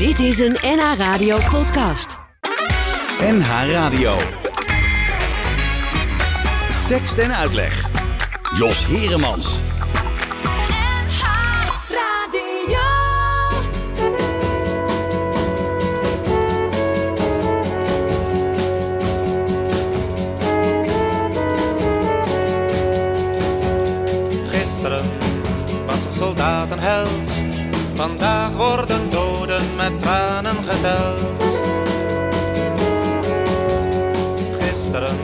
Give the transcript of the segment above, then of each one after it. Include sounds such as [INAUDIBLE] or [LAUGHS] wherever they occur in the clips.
Dit is een NH Radio podcast. NH Radio. Tekst en uitleg. Jos Heremans. NH Radio. Gisteren was een soldaat een held. Vandaag worden doden met tranen geteld. Gisteren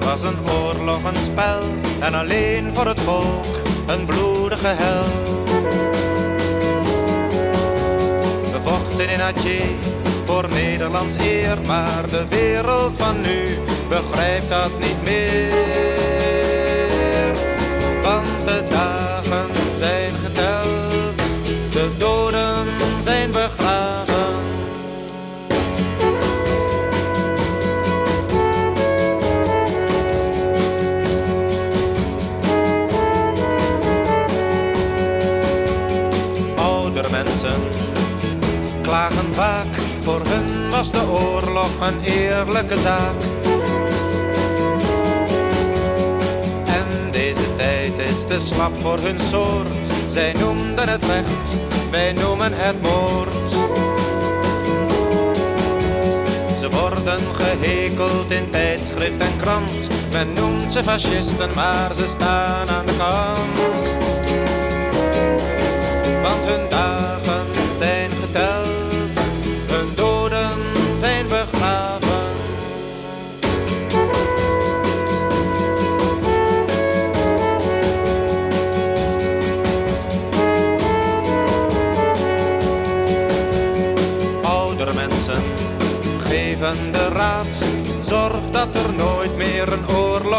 was een oorlog een spel. En alleen voor het volk een bloedige hel. We vochten in Atje voor Nederlands eer. Maar de wereld van nu begrijpt dat niet meer. Klagen vaak, voor hun was de oorlog een eerlijke zaak. En deze tijd is te slap voor hun soort. Zij noemden het recht, wij noemen het moord. Ze worden gehekeld in tijdschrift en krant. Men noemt ze fascisten, maar ze staan aan de kant. Want hun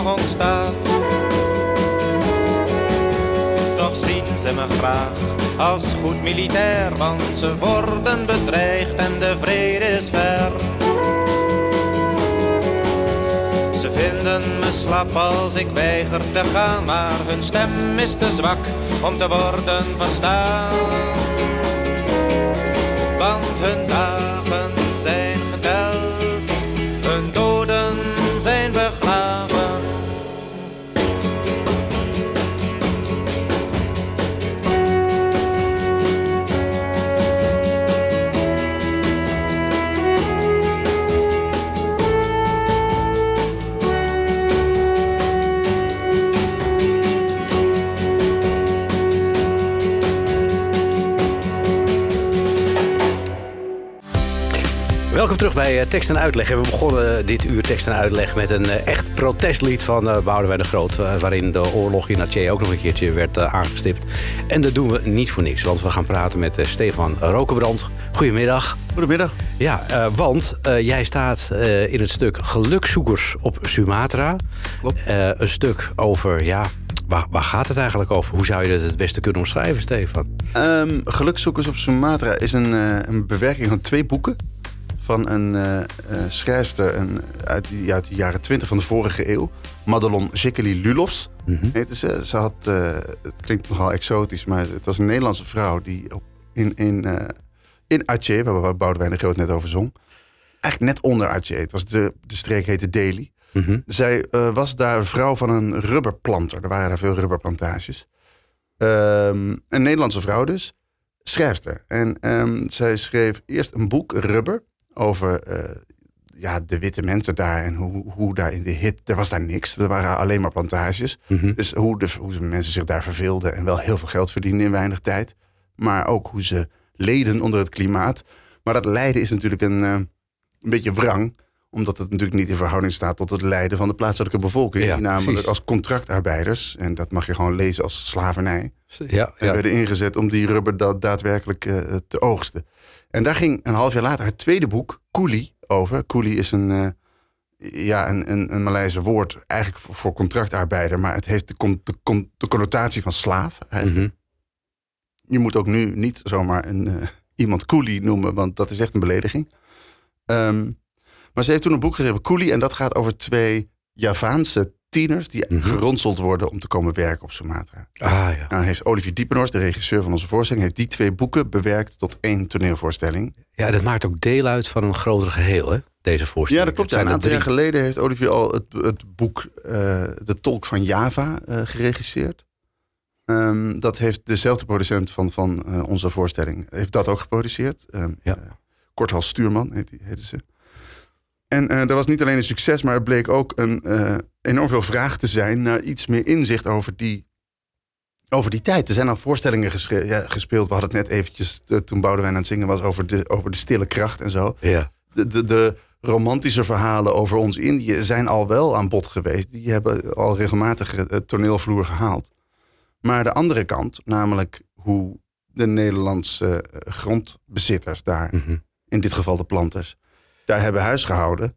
ontstaat. Toch zien ze me graag als goed militair, want ze worden bedreigd en de vrede is ver. Ze vinden me slap als ik weiger te gaan, maar hun stem is te zwak om te worden verstaan. Bij eh, Tekst en Uitleg. En we begonnen dit uur Tekst en Uitleg met een eh, echt protestlied van Boudewijn de Groot. eh, waarin de oorlog in Aceh ook nog een keertje werd eh, aangestipt. En dat doen we niet voor niks, want we gaan praten met eh, Stefan Rokenbrand. Goedemiddag. Goedemiddag. Ja, eh, want eh, jij staat eh, in het stuk Gelukzoekers op Sumatra. Klopt. Eh, een stuk over, ja, waar, waar gaat het eigenlijk over? Hoe zou je dat het beste kunnen omschrijven, Stefan? Ehm Gelukzoekers op Sumatra is een, eh, een bewerking van twee boeken. Van een eh, eh, schrijfster een, uit, die, uit de jaren 20 van de vorige eeuw. Madelon Jekeli Lulofs heette ze. Ze had, eh, het klinkt nogal exotisch, maar het was een Nederlandse vrouw die op, in, in, eh, in Aceh, waar Boudewijn de Groot net over zong. Eigenlijk net onder Aceh. Het was de, de streek heette Delhi. Zij eh, was daar vrouw van een rubberplanter. Er waren daar veel rubberplantages. Ehm, een Nederlandse vrouw dus, schrijfster. En ehm, zij schreef eerst een boek, Rubber, over eh, ja, de witte mensen daar en hoe, hoe daar in de hit, er was daar niks. Er waren alleen maar plantages. Dus hoe, de, hoe de mensen zich daar verveelden en wel heel veel geld verdienden in weinig tijd. Maar ook hoe ze leden onder het klimaat. Maar dat lijden is natuurlijk een, eh, een beetje wrang omdat het natuurlijk niet in verhouding staat tot het lijden van de plaatselijke bevolking. Ja, die namelijk precies. als contractarbeiders, en dat mag je gewoon lezen als slavernij, Ja, en werden ingezet om die rubber da- daadwerkelijk eh, te oogsten. En daar ging een half jaar later het tweede boek, Coolie, over. Coolie is een, eh, ja, een, een, een Maleise woord eigenlijk voor, voor contractarbeider, maar het heeft de, con- de, con- de connotatie van slaaf. eigenlijk. Je moet ook nu niet zomaar een, eh, iemand coolie noemen, want dat is echt een belediging. Ehm, maar ze heeft toen een boek geschreven, Coolie, en dat gaat over twee Javaanse tieners die geronseld worden om te komen werken op Sumatra. Ah ja. Nou heeft Olivier Diepenhorst, de regisseur van onze voorstelling, heeft die twee boeken bewerkt tot één toneelvoorstelling. Ja, dat maakt ook deel uit van een groter geheel, hè? Deze voorstelling. Ja, dat klopt. Ja, zijn een aantal jaar geleden heeft Olivier al het, het boek eh, De Tolk van Java eh, geregisseerd. Ehm, dat heeft dezelfde producent van, van eh, onze voorstelling, heeft dat ook geproduceerd. Ehm Ja. Korthals Stuurman heet, die, heette ze. En dat was niet alleen een succes, maar het bleek ook een, enorm veel vraag te zijn naar iets meer inzicht over die, over die tijd. Er zijn al voorstellingen ja, gespeeld. We hadden het net eventjes, eh, toen Boudewijn aan het zingen was, over de, over de stille kracht en zo Ja. de, de, de romantische verhalen over ons Indië zijn al wel aan bod geweest. Die hebben al regelmatig het toneelvloer gehaald. Maar de andere kant, namelijk hoe de Nederlandse eh, grondbezitters daar, Mhm. in dit geval de planters, daar hebben huis gehouden.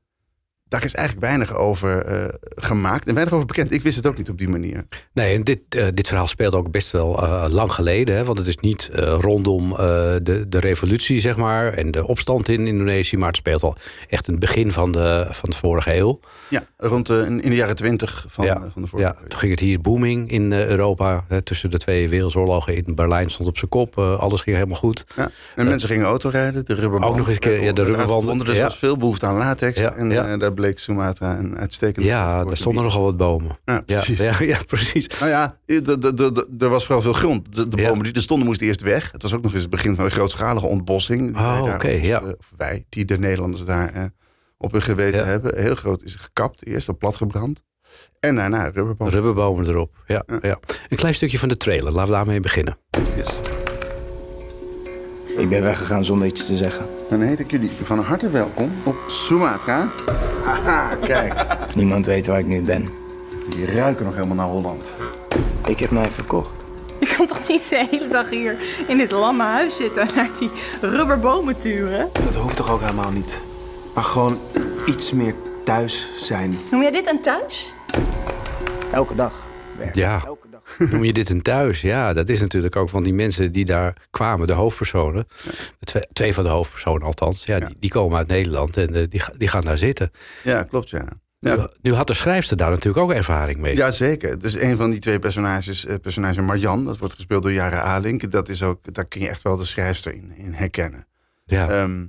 Daar is eigenlijk weinig over eh, gemaakt en weinig over bekend. Ik wist het ook niet op die manier. Nee, en dit, eh, dit verhaal speelt ook best wel eh, lang geleden. Hè? Want het is niet rondom de, de revolutie, zeg maar, en de opstand in Indonesië. Maar het speelt al echt in het begin van de, van de vorige eeuw. Ja, rond de, in in de jaren twintig van, ja, van de vorige ja, toen ging het hier booming in Europa. Hè, tussen de twee wereldoorlogen in Berlijn stond op zijn kop. alles ging helemaal goed. Ja. En mensen gingen autorijden, de rubberband. Ook nog eens een keer, ja, de rubberbanden, Dus ja. er was veel behoefte aan latex. Ja, en daar bleek Sumatra een uitstekend Ja, er te stonden nogal wat bomen. Ja, Ja, precies. ja, ja, precies. Nou ja, de- de- de- de- er was vooral veel grond. De, de Ja. bomen die er stonden moesten eerst weg. Het was ook nog eens het begin van een grootschalige ontbossing. Oh, wij daar oké, ja. eh, of wij, die de Nederlanders daar eh, op hun geweten Ja. hebben. Heel groot is gekapt, eerst dan platgebrand. En daarna rubberband. Rubberbomen erop. Ja, ja. Een klein stukje van de trailer. Laten we daarmee beginnen. Yes. Ik ben weggegaan zonder iets te zeggen. Dan heet ik jullie van harte welkom op Sumatra. Haha, kijk. Niemand weet waar ik nu ben. Die ruiken nog helemaal naar Holland. Ik heb mij verkocht. Je kan toch niet de hele dag hier in dit lamme huis zitten en naar die rubberbomen turen? Dat hoeft toch ook helemaal niet. Maar gewoon iets meer thuis zijn. Noem jij dit een thuis? Elke dag. Werk. Ja. Noem je dit een thuis? Ja, dat is natuurlijk ook van die mensen die daar kwamen, de hoofdpersonen. Twee, twee van de hoofdpersonen althans. Ja, Die, die komen uit Nederland en eh, die, die gaan daar zitten. Ja, klopt ja. Nu, Ja, nu had de schrijfster daar natuurlijk ook ervaring mee. ja, zeker. Dus een van die twee personages, eh, personage Marjan, dat wordt gespeeld door Jara Alink. Dat is ook, daar kun je echt wel de schrijfster in, in herkennen. Ja. Ehm,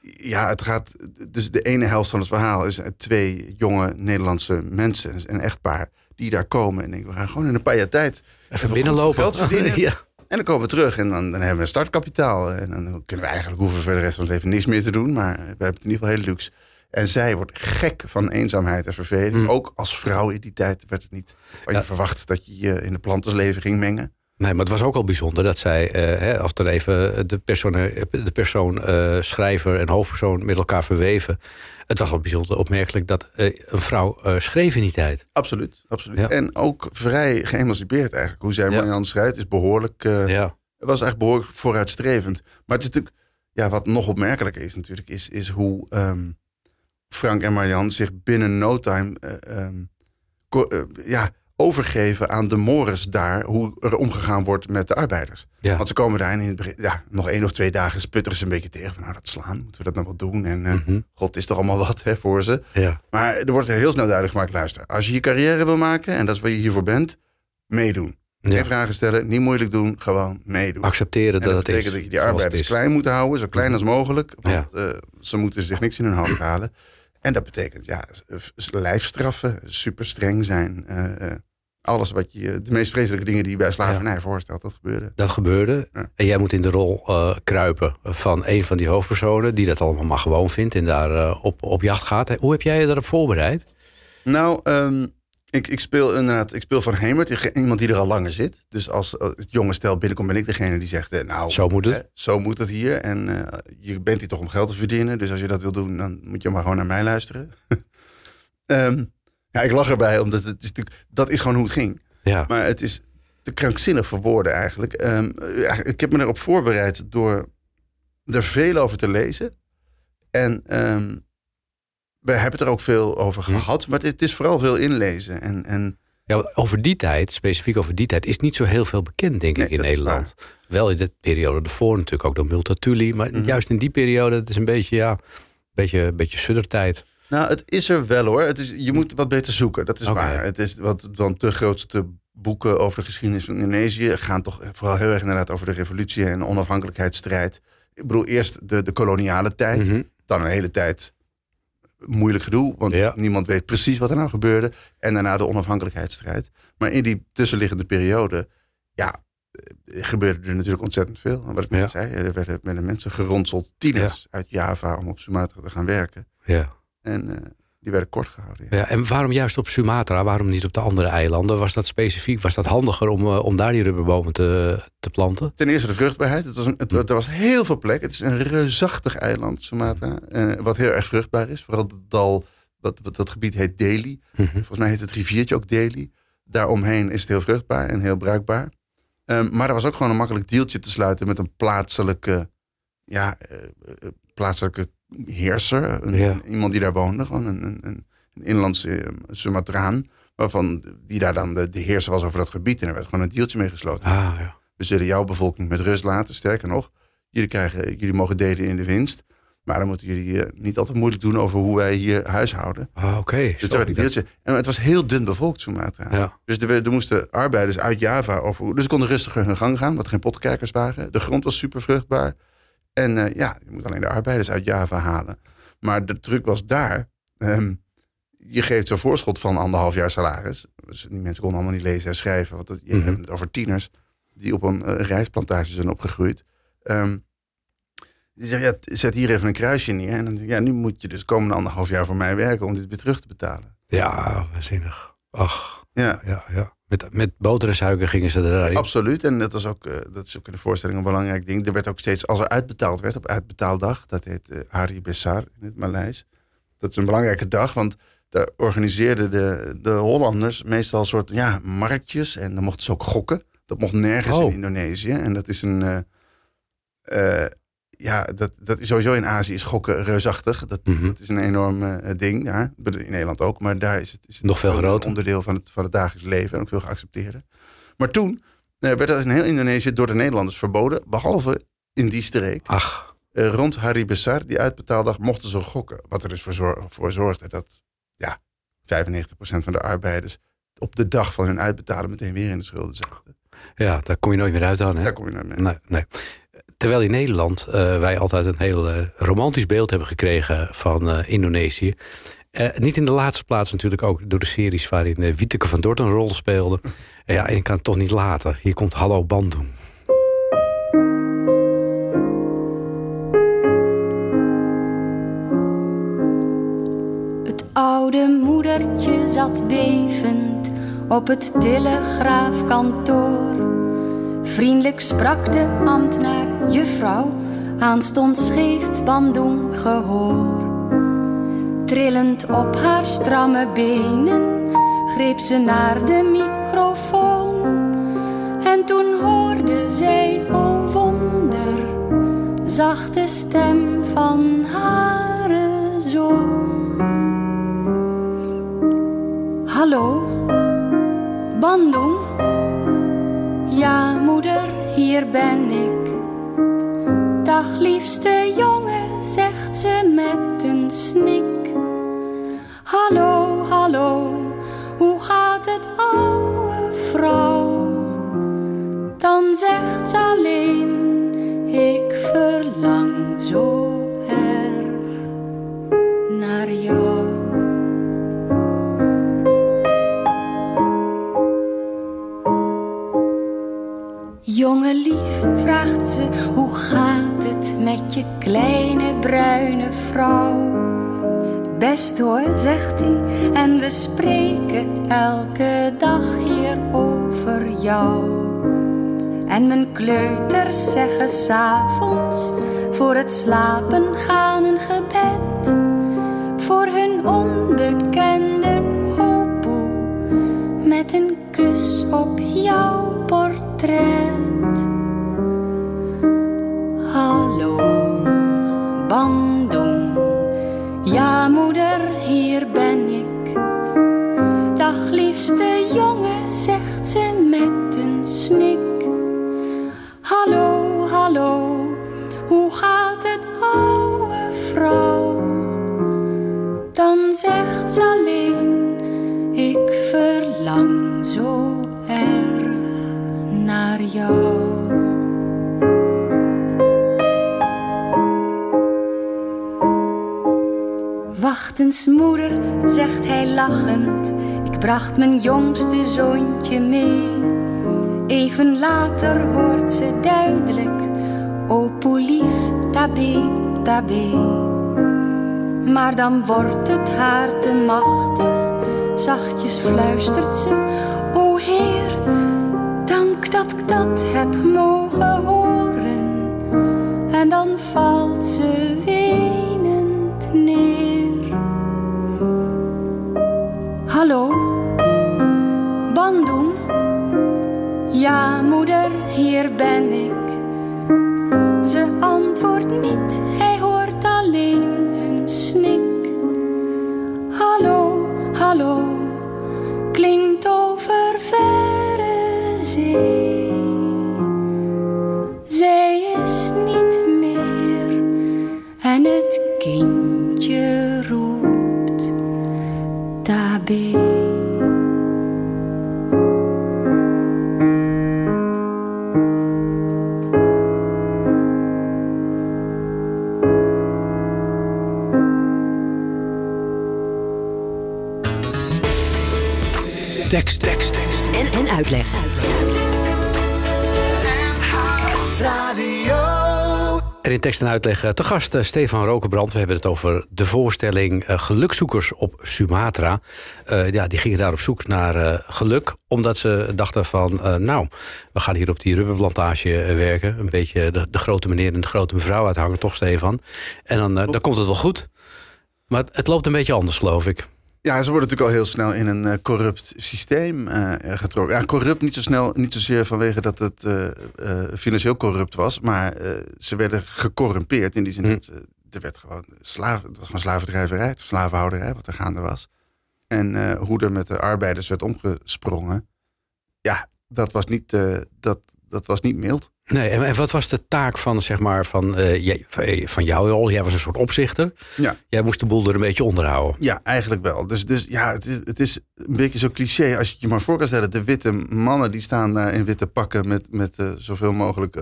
ja, het gaat. Dus de ene helft van het verhaal is eh, twee jonge Nederlandse mensen, een echtpaar, die daar komen en denken: we gaan gewoon in een paar jaar tijd Even binnenlopen. geld verdienen. [LAUGHS] ja. En dan komen we terug en dan, dan hebben we een startkapitaal. En dan kunnen we eigenlijk hoeven voor de rest van het leven niks meer te doen. Maar we hebben het in ieder geval heel luxe. En zij wordt gek van eenzaamheid en verveling. Ook als vrouw in die tijd werd het niet. Waar je verwacht dat je je in de plantenleven ging mengen. Nee, maar het was ook al bijzonder dat zij, eh, hè, als dan even de persoon, de persoon eh, schrijver en hoofdpersoon met elkaar verweven. Het was al bijzonder opmerkelijk dat eh, een vrouw eh, schreef in die tijd. Absoluut, absoluut. Ja. En ook vrij geëmancipeerd eigenlijk. Hoe zij Ja. Marianne schrijft is behoorlijk... eh, Ja. Het was eigenlijk behoorlijk vooruitstrevend. Maar het is natuurlijk... Ja, wat nog opmerkelijker is natuurlijk... is, is hoe ehm, Frank en Marianne zich binnen no time... eh, ehm, eh, ja, overgeven aan de mores daar... hoe er omgegaan wordt met de arbeiders. Ja. Want ze komen daar en in het begin... Ja, nog één of twee dagen sputteren ze een beetje tegen. Van, nou, dat slaan, moeten we dat nou wel doen? En eh, Mhm. god, is toch allemaal wat hè, voor ze. Ja. Maar er wordt heel snel duidelijk gemaakt... luister, als je je carrière wil maken... en dat is waar je hiervoor bent, meedoen. Ja. Geen vragen stellen, niet moeilijk doen, gewoon meedoen. Accepteren En dat, dat het betekent is. dat je die arbeiders klein moet houden, zo klein als mogelijk. Want eh, ze moeten zich niks in hun hoofd halen. En dat betekent ja, lijfstraffen, super streng zijn. eh, alles wat je, de meest vreselijke dingen die je bij slavernij voorstelt, dat gebeurde. Dat gebeurde. Ja. En jij moet in de rol eh, kruipen van een van die hoofdpersonen... die dat allemaal maar gewoon vindt en daar eh, op, op jacht gaat. Hoe heb jij je daarop voorbereid? Nou, ehm, ik, ik speel inderdaad, ik speel van Hemert, iemand die er al langer zit. Dus als eh, het jonge stel binnenkomt, ben ik degene die zegt, eh, nou, Zo moet het. hè, zo moet het hier. En je bent hier toch om geld te verdienen. Dus als je dat wil doen, dan moet je maar gewoon naar mij luisteren. [LAUGHS] Ehm, ja, ik lach erbij, omdat het is natuurlijk, dat is gewoon hoe het ging. Ja. Maar het is te krankzinnig voor woorden eigenlijk. Ja, ik heb me erop voorbereid door er veel over te lezen. En ehm, we hebben het er ook veel over Hm. gehad. Maar het is, vooral veel inlezen. En, en Ja, over die tijd, specifiek over die tijd, is niet zo heel veel bekend, denk Nee, ik, in Nederland. Wel in de periode ervoor natuurlijk ook door Multatuli. Maar Mhm. juist in die periode, het is een beetje, ja, een beetje, een beetje suddertijd. Nou, het is er wel hoor. Het is, je moet wat beter zoeken, dat is waar. Het is wat, want de grootste boeken over de geschiedenis van Indonesië gaan toch vooral heel erg inderdaad over de revolutie en onafhankelijkheidsstrijd. Ik bedoel, eerst de, de koloniale tijd, Mhm. dan een hele tijd moeilijk gedoe, want Ja. niemand weet precies wat er nou gebeurde. En daarna de onafhankelijkheidsstrijd. Maar in die tussenliggende periode, ja, eh, gebeurde er natuurlijk ontzettend veel. Wat ik net Ja. zei, er werden mensen geronseld, tieners uit Java om op Sumatra te gaan werken. Ja. En eh, die werden kort gehouden. ja. Ja, en waarom juist op Sumatra? Waarom niet op de andere eilanden? Was dat specifiek? Was dat handiger om, eh, om daar die rubberbomen te, te planten? Ten eerste de vruchtbaarheid. Het was een, het, er was heel veel plek. Het is een reusachtig eiland, Sumatra. eh, wat heel erg vruchtbaar is. Vooral het dal, wat, dat gebied heet Delhi. Mhm. Volgens mij heet het riviertje ook Delhi. Daaromheen is het heel vruchtbaar en heel bruikbaar. Ehm, maar er was ook gewoon een makkelijk deeltje te sluiten met een plaatselijke, ja, plaatselijke heerser. Een- Ja. Iemand die daar woonde. Gewoon een, een, een, inlandse eh, Sumatraan. Waarvan die daar dan de, de heerser was over dat gebied. En er werd gewoon een deeltje mee gesloten. Ah, ja. We zullen jouw bevolking met rust laten. Sterker nog, jullie, krijgen, jullie mogen delen in de winst. Maar dan moeten jullie eh, niet altijd moeilijk doen over hoe wij hier huishouden. Ah, oké. Dus Snap daar werd een deeltje. En het was heel dun bevolkt, Sumatra. Ja. Dus er, er moesten arbeiders uit Java over. Dus ze konden rustiger hun gang gaan, want er geen pottenkijkers waren. De grond was super vruchtbaar. En eh, ja, je moet alleen de arbeiders uit Java halen. Maar de truc was daar. ehm, je geeft zo'n voorschot van anderhalf jaar salaris. Dus die mensen konden allemaal niet lezen en schrijven. Want dat, je Mhm. hebt het over tieners die op een eh, rijstplantage zijn opgegroeid. Ehm, die zeggen, ja, zet hier even een kruisje neer. En dan denk ik, ja, nu moet je dus komende anderhalf jaar voor mij werken om dit weer terug te betalen. Ja, waanzinnig. Ach, Ja, ja, ja. Met, met boter en suiker gingen ze erin. absoluut. En dat, was ook, eh, dat is ook in de voorstelling een belangrijk ding. Er werd ook steeds, als er uitbetaald werd op uitbetaaldag, dat heet eh, Hari Besar in het Maleis. Dat is een belangrijke dag, want daar organiseerden de, de Hollanders meestal een soort ja, marktjes. En dan mochten ze ook gokken. Dat mocht nergens Oh. in Indonesië. En dat is een. eh, ja, dat, dat is sowieso in Azië is gokken reusachtig. Dat, Mhm. dat is een enorm eh, ding daar. In Nederland ook. Maar daar is het, is het Nog veel groter. Onderdeel van het, van het dagelijks leven. En ook veel geaccepteerd. Maar toen eh, werd dat in heel Indonesië door de Nederlanders verboden. Behalve in die streek. Ach, Eh, rond Hari Besar, die uitbetaaldag, mochten ze gokken. Wat er dus voor, zor- voor zorgde dat ja, 95% van de arbeiders op de dag van hun uitbetalen meteen weer in de schulden zaten. ja, daar kom je nooit meer uit dan, hè? Daar kom je naar mee. Nee, nee. Terwijl in Nederland eh, wij altijd een heel eh, romantisch beeld hebben gekregen van eh, Indonesië. Niet in de laatste plaats natuurlijk ook door de series waarin Wieteke van Dort een rol speelde. Ja, en ik kan het toch niet laten. Hier komt Hallo Bandung. Het oude moedertje zat bevend op het telegraafkantoor. Vriendelijk sprak de ambtenaar, juffrouw, aanstonds geeft Bandung gehoor. Trillend op haar stramme benen greep ze naar de microfoon. En toen hoorde zij, oh wonder, zachte stem van haar zoon. Hallo, Bandung? Moeder, hier ben ik. Dag, liefste jongen, zegt ze met een snik. Hallo, hallo, hoe gaat het, oude vrouw? Dan zegt ze alleen, hoe gaat het met je kleine bruine vrouw? Best hoor, zegt hij, en we spreken elke dag hier over jou. En mijn kleuters zeggen s'avonds voor het slapen gaan een gebed. Voor hun onbekende hopoe met een kus op jouw portret. Ja, moeder, hier ben ik. Dag, liefste jongen, zegt ze met een snik. Hallo, hallo, hoe gaat het, oude vrouw? Dan zegt ze alleen, ik verlang zo erg naar jou. Wacht eens, moeder, zegt hij lachend. Ik bracht mijn jongste zoontje mee. Even later hoort ze duidelijk: O lief, tabé, tabé. Maar dan wordt het haar te machtig. Zachtjes fluistert ze: O Heer, dank dat ik dat heb mogen horen. En dan valt ze Hallo, Bandung? Ja, moeder, hier ben ik. In tekst en uitleg eh, te gast eh, Stefan Rokenbrand. We hebben het over de voorstelling eh, Gelukzoekers op Sumatra. Ja, die gingen daar op zoek naar geluk. Omdat ze dachten van, nou, we gaan hier op die rubberplantage werken. Een beetje de, grote meneer en de grote mevrouw uithangen, toch Stefan? En dan, dan komt het wel goed. Maar het loopt een beetje anders, geloof ik. Ja, ze worden natuurlijk al heel snel in een eh, corrupt systeem eh, getrokken. Ja, corrupt niet zo snel, niet zozeer vanwege dat het eh, financieel corrupt was, maar ze werden gecorrumpeerd in die zin Hm. dat er werd gewoon slaaf, het was gewoon slavendrijverij, slavenhouderij wat er gaande was. En hoe er met de arbeiders werd omgesprongen, ja, dat was niet, dat, dat was niet mild. Nee, en, en wat was de taak van, zeg maar, van, eh, jij- van, eh, jouw rol? Jij was een soort opzichter. Ja. Jij moest de boel er een beetje onderhouden. Ja, eigenlijk wel. Dus, dus ja, het is, het is een beetje zo cliché. Als je je maar voor kan stellen, de witte mannen die staan daar in witte pakken met, met eh, zoveel mogelijk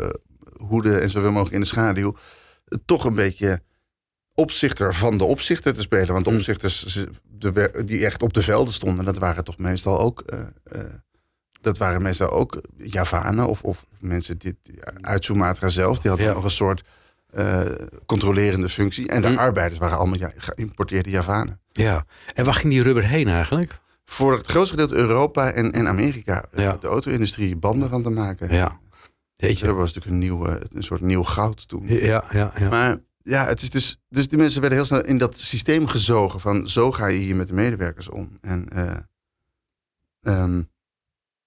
hoeden en zoveel mogelijk in de schaduw. toch een beetje opzichter van de opzichter te spelen. Want de opzichters ze- de, wer- die echt op de velden stonden, dat waren toch meestal ook. Dat waren meestal ook Javanen of, of mensen die, uit Sumatra zelf. Die hadden Ja. nog een soort eh, controlerende functie. En de Hmm. arbeiders waren allemaal ja, geïmporteerde Javanen Ja. En waar ging die rubber heen eigenlijk? voor het grootste gedeelte Europa en, en Amerika. eh, Ja. De auto-industrie banden van te maken. Ja. Weet Dat was natuurlijk een, nieuw, eh, een soort nieuw goud toen. Ja, ja, ja. Maar ja, het is dus, dus die mensen werden heel snel in dat systeem gezogen van zo ga je hier met de medewerkers om. En eh, ehm,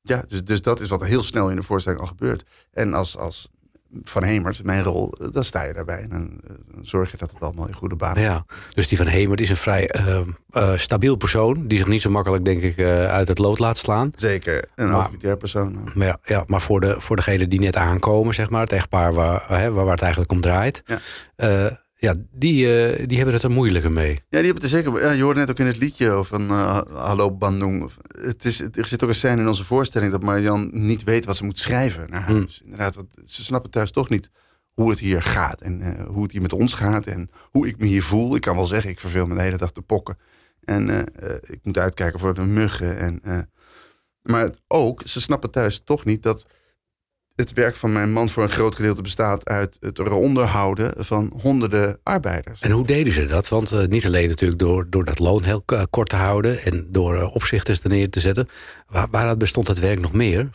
ja, dus, dus dat is wat er heel snel in de voorstelling al gebeurt. En als, als Van Hemert, mijn rol, eh, dan sta je daarbij en dan, eh, dan zorg je dat het allemaal in goede banen Ja, dus die van Hemert is een vrij eh, stabiel persoon. Die zich niet zo makkelijk, denk ik, uit het lood laat slaan. Zeker, een autoritair persoon. Maar, ja, ja, maar voor, de, voor degenen die net aankomen, zeg maar, het echtpaar waar, hè, waar, waar het eigenlijk om draait. Ja. Ja, die, eh, die hebben het er moeilijker mee. Ja, die hebben het er zeker. Ja, je hoorde net ook in het liedje van eh, Hallo Bandung. Het is, er zit ook een scène in onze voorstelling dat Marian niet weet wat ze moet schrijven naar Hmm. Inderdaad, want ze snappen thuis toch niet hoe het hier gaat en eh, hoe het hier met ons gaat en hoe ik me hier voel. Ik kan wel zeggen, ik verveel me de hele dag te pokken. En ik moet uitkijken voor de muggen. En, maar het ook, ze snappen thuis toch niet dat het werk van mijn man voor een groot gedeelte bestaat uit het onderhouden van honderden arbeiders. En hoe deden ze dat? Want eh, niet alleen natuurlijk door, door dat loon heel k- kort te houden en door eh, opzichters er neer te zetten. Waar, waaruit bestond het werk nog meer?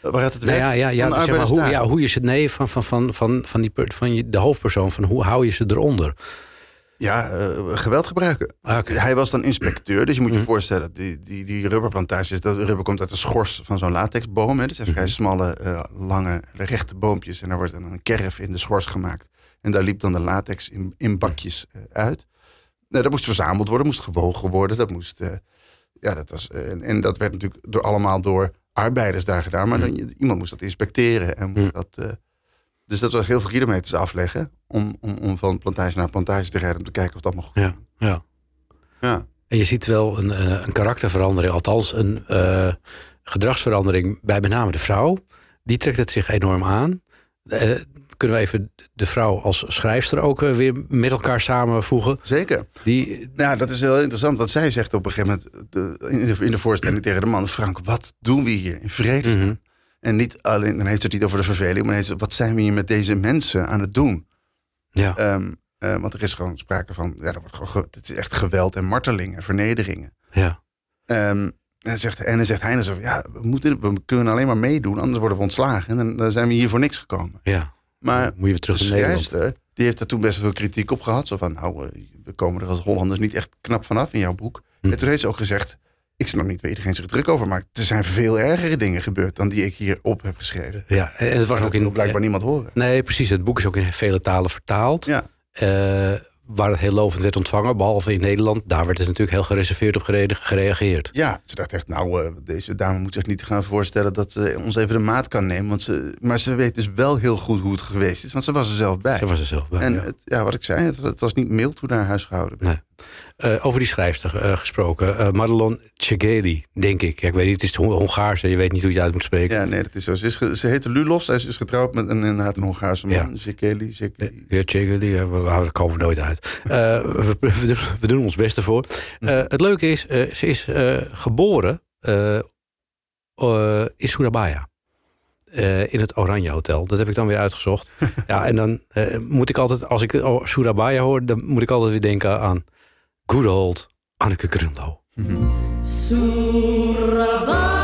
Waaruit het Nou werk ja, ja, ja, van de zeg maar, hoe, ja, hoe je ze, nee, van, van, van, van, van, die, van je- de hoofdpersoon, van hoe hou je ze eronder? Ja, eh, geweld gebruiken. Ah. Hij was dan inspecteur, dus je moet je Mhm. voorstellen, die, die, die rubberplantages, dat rubber komt uit de schors van zo'n latexboom. Hè. Dat zijn vrij Mhm. smalle, eh, lange, rechte boompjes. En daar wordt dan een kerf in de schors gemaakt. En daar liep dan de latex in, in bakjes eh, uit. Nou, dat moest verzameld worden, moest gewogen worden. Dat moest, ja, dat was, en, en dat werd natuurlijk door, allemaal door arbeiders daar gedaan. Maar dan, iemand moest dat inspecteren. En moest Mhm. dat, dus dat was heel veel kilometers afleggen om, om, om van plantage naar plantage te rijden om te kijken of allemaal goed Ja, ja. Ja. En je ziet wel een, een karakterverandering, althans een eh, gedragsverandering bij met name de vrouw. Die trekt het zich enorm aan. Eh, kunnen we even de vrouw als schrijfster ook eh, weer met elkaar samenvoegen? Zeker. Die, Nou, dat is heel interessant. Want zij zegt op een gegeven moment de- in, de, in de voorstelling tegen de man... Frank, wat doen we hier in vredesnaam? Mhm. En niet alleen, dan heeft het niet over de verveling... maar heeft wat zijn we hier met deze mensen aan het doen? ja, Ehm, eh, want er is gewoon sprake van... Ja, er wordt gewoon, ge- het is echt geweld en martelingen, vernederingen. ja, Ehm, en, zegt, en dan zegt hij zo, ja, we, moeten, we kunnen alleen maar meedoen... anders worden we ontslagen. En dan, dan zijn we hier voor niks gekomen. ja. Maar Moet je weer terug de schrijfster, die heeft daar toen best veel kritiek op gehad. Zo van, nou, eh, we komen er als Hollanders niet echt knap vanaf in jouw boek. Hm. En toen heeft ze ook gezegd, ik snap niet waar iedereen zich druk over maakt. Er zijn veel ergere dingen gebeurd dan die ik hier op heb geschreven. Ja, en het was ook in blijkbaar niemand horen. Nee, precies. Het boek is ook in vele talen vertaald. Ja. Eh, waar het heel lovend werd ontvangen, behalve in Nederland. Daar werd het natuurlijk heel gereserveerd op gere- gereageerd. Ja, ze dacht echt, nou, eh, deze dame moet zich niet gaan voorstellen dat ze ons even de maat kan nemen. Want ze, maar ze weet dus wel heel goed hoe het geweest is, want ze was er zelf bij. Zo was het zelf. bij, en ja. het, ja, wat ik zei, het, het was niet mild hoe naar huis gehouden werd. Nee. Eh, over die schrijfster eh, gesproken. eh Madelon Cegeli, denk ik. Ja, ik weet niet, het is Hon- Hongaars. Je weet niet hoe je het uit moet spreken. Ja, nee, dat is zo. Ze, is ze heette Lulof, zij is getrouwd met een, inderdaad een Hongaarse man. Ja. Zekeli, Zekeli. Ja, Cegeli, eh, we, komen nooit uit. [LAUGHS] We, we doen, we doen ons best ervoor. Het leuke is, ze is geboren in Surabaya. In het Oranje Hotel. Dat heb ik dan weer uitgezocht. [LAUGHS] ja, en dan moet ik altijd, als ik oh, Surabaya hoor, dan moet ik altijd weer denken aan good old Anneke. Surabaya,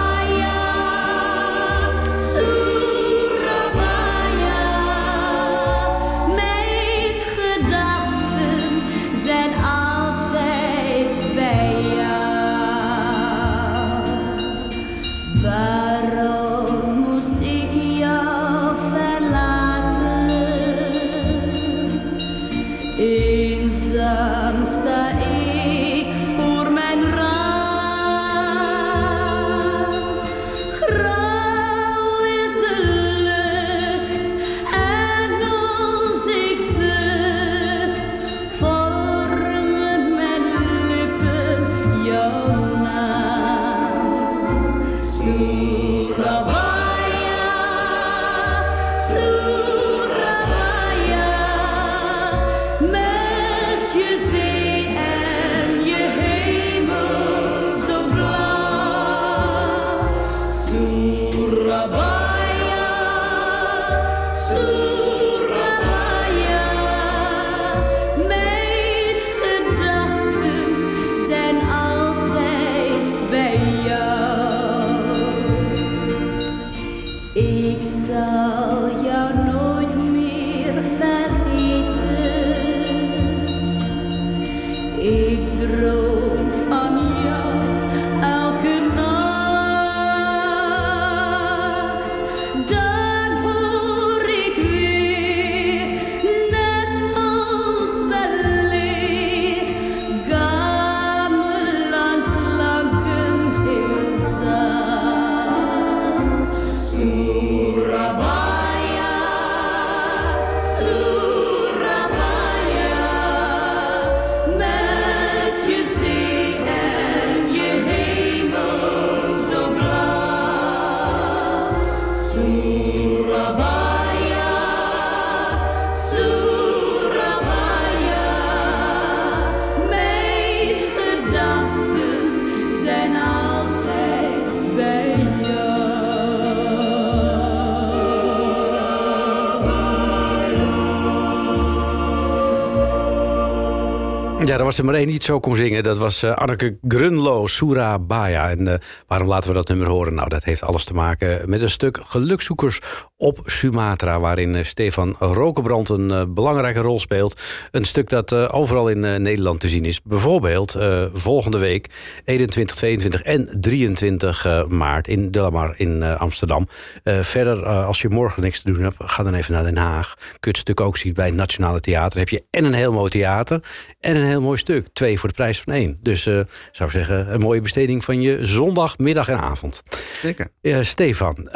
Ja, er was er maar één die zo kon zingen. Dat was eh, Anneke Grunlo, Surabaya. En eh, waarom laten we dat nummer horen? Nou, dat heeft alles te maken met een stuk gelukzoekers op Sumatra... waarin eh, Stefan Rokenbrand een eh, belangrijke rol speelt. Een stuk dat eh, overal in Nederland te zien is. Bijvoorbeeld volgende week 21, 22 en 23 eh, maart in Delamar in Amsterdam. Verder, als je morgen niks te doen hebt, ga dan even naar Den Haag. Kun je het stuk ook zien bij het Nationale Theater. heb je en een heel mooi theater en een heel mooi stuk. Twee voor de prijs van één. Dus eh zou ik zeggen, een mooie besteding van je zondag, middag en avond. Zeker. Stefan,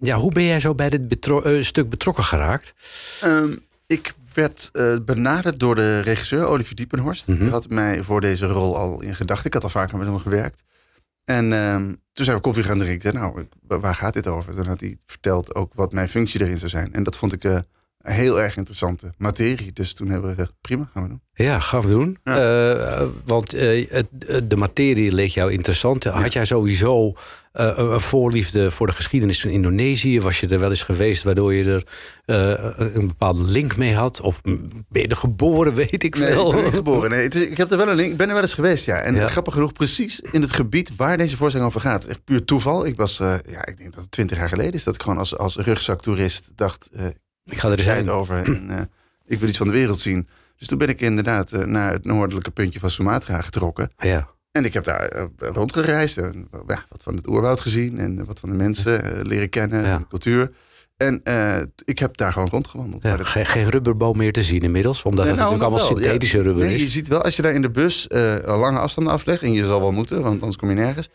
ja, hoe ben jij zo bij dit betro- eh, stuk betrokken geraakt? Ehm, ik werd eh, benaderd door de regisseur Olivier Diepenhorst. Mhm. Die had mij voor deze rol al in gedachten. Ik had al vaker met hem gewerkt. En ehm, toen zijn we koffie gaan drinken. Nou, waar gaat dit over? Toen had hij verteld ook wat mijn functie erin zou zijn. En dat vond ik eh, een heel erg interessante materie. Dus toen hebben we gezegd, prima, gaan we doen. Ja, gaan we doen. Eh, want eh, het, het- de materie leek jou interessant. Had jij sowieso eh, een voorliefde voor de geschiedenis van Indonesië? Was je er wel eens geweest waardoor je er eh, een bepaalde link mee had? Of ben je er geboren, [LAUGHS] weet ik Nee, veel? ik ben geboren. Nee, is, ik heb er wel een link. Ik ben er wel eens geweest, ja. En Ja. grappig genoeg, precies in het gebied waar deze voorstelling over gaat. Echt puur toeval. Ik was, eh, ja, ik denk dat het twintig jaar geleden is dat ik gewoon als, als rugzaktoerist dacht. Ik ga er eens heen. over en eh, ik wil iets van de wereld zien. Dus toen ben ik inderdaad eh, naar het noordelijke puntje van Sumatra getrokken. Ja. En ik heb daar eh, rondgereisd en ja, wat van het oerwoud gezien en wat van de mensen leren kennen, Ja. de cultuur. En ik heb daar gewoon rondgewandeld. Ja, dat- geen, geen rubberboom meer te zien inmiddels. Omdat het nou, natuurlijk allemaal wel, synthetische ja. rubber Nee, is. je ziet wel, als je daar in de bus lange afstanden aflegt... en je zal wel moeten, want anders kom je nergens...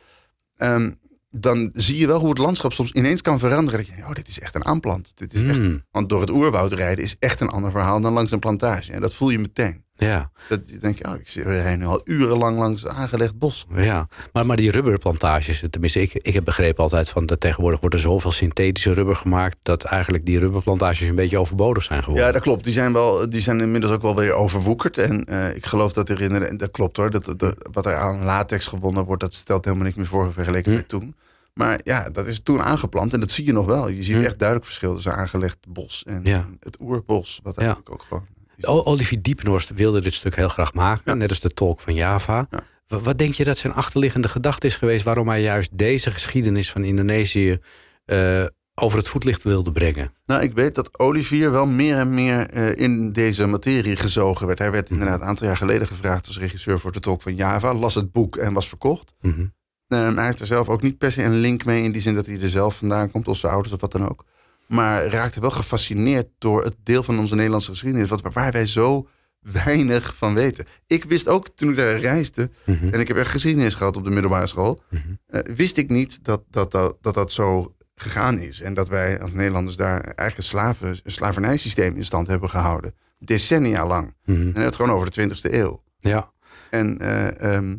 ehm, dan zie je wel hoe het landschap soms ineens kan veranderen. Dat je, oh, dit is echt een aanplant. Dit is echt, Hmm, want door het oerwoud rijden is echt een ander verhaal dan langs een plantage. En dat voel je meteen. Ja, Dat je denkt, oh, ik rijden nu al urenlang langs aangelegd bos. ja. Maar, maar die rubberplantages, tenminste, ik, ik heb begrepen altijd van dat tegenwoordig wordt er zoveel synthetische rubber gemaakt. dat eigenlijk die rubberplantages een beetje overbodig zijn geworden. Ja, dat klopt. Die zijn, wel, die zijn inmiddels ook wel weer overwoekerd. En eh, ik geloof dat er in dat klopt hoor. Dat, dat, wat er aan latex gewonnen wordt, dat stelt helemaal niks meer voor vergeleken Hm. met toen. Maar ja, dat is toen aangeplant en dat zie je nog wel. Je ziet Hm. echt duidelijk verschil tussen aangelegd bos en Ja. het oerbos. Wat Ja. eigenlijk ook gewoon. Olivier Diepenhorst wilde dit stuk heel graag maken, net als de tolk van Java. Ja. Wa- Wat denk je dat zijn achterliggende gedachte is geweest waarom hij juist deze geschiedenis van Indonesië eh, over het voetlicht wilde brengen? Nou, ik weet dat Olivier wel meer en meer eh, in deze materie gezogen werd. Hij werd inderdaad een aantal jaar geleden gevraagd als regisseur voor de tolk van Java. Las het boek en was verkocht. Mhm. Um, hij heeft er zelf ook niet per se een link mee in die zin dat hij er zelf vandaan komt, of zijn ouders of wat dan ook. Maar raakte wel gefascineerd door het deel van onze Nederlandse geschiedenis, wat, waar wij zo weinig van weten. Ik wist ook toen ik daar reisde, Mhm. en ik heb echt geschiedenis gehad op de middelbare school, Mhm. eh, wist ik niet dat dat, dat, dat dat zo gegaan is. En dat wij als Nederlanders daar eigenlijk een, slaven, een slavernijsysteem in stand hebben gehouden. Decennia lang. Mhm. En het gewoon over de 20e eeuw. Ja. En eh, ehm,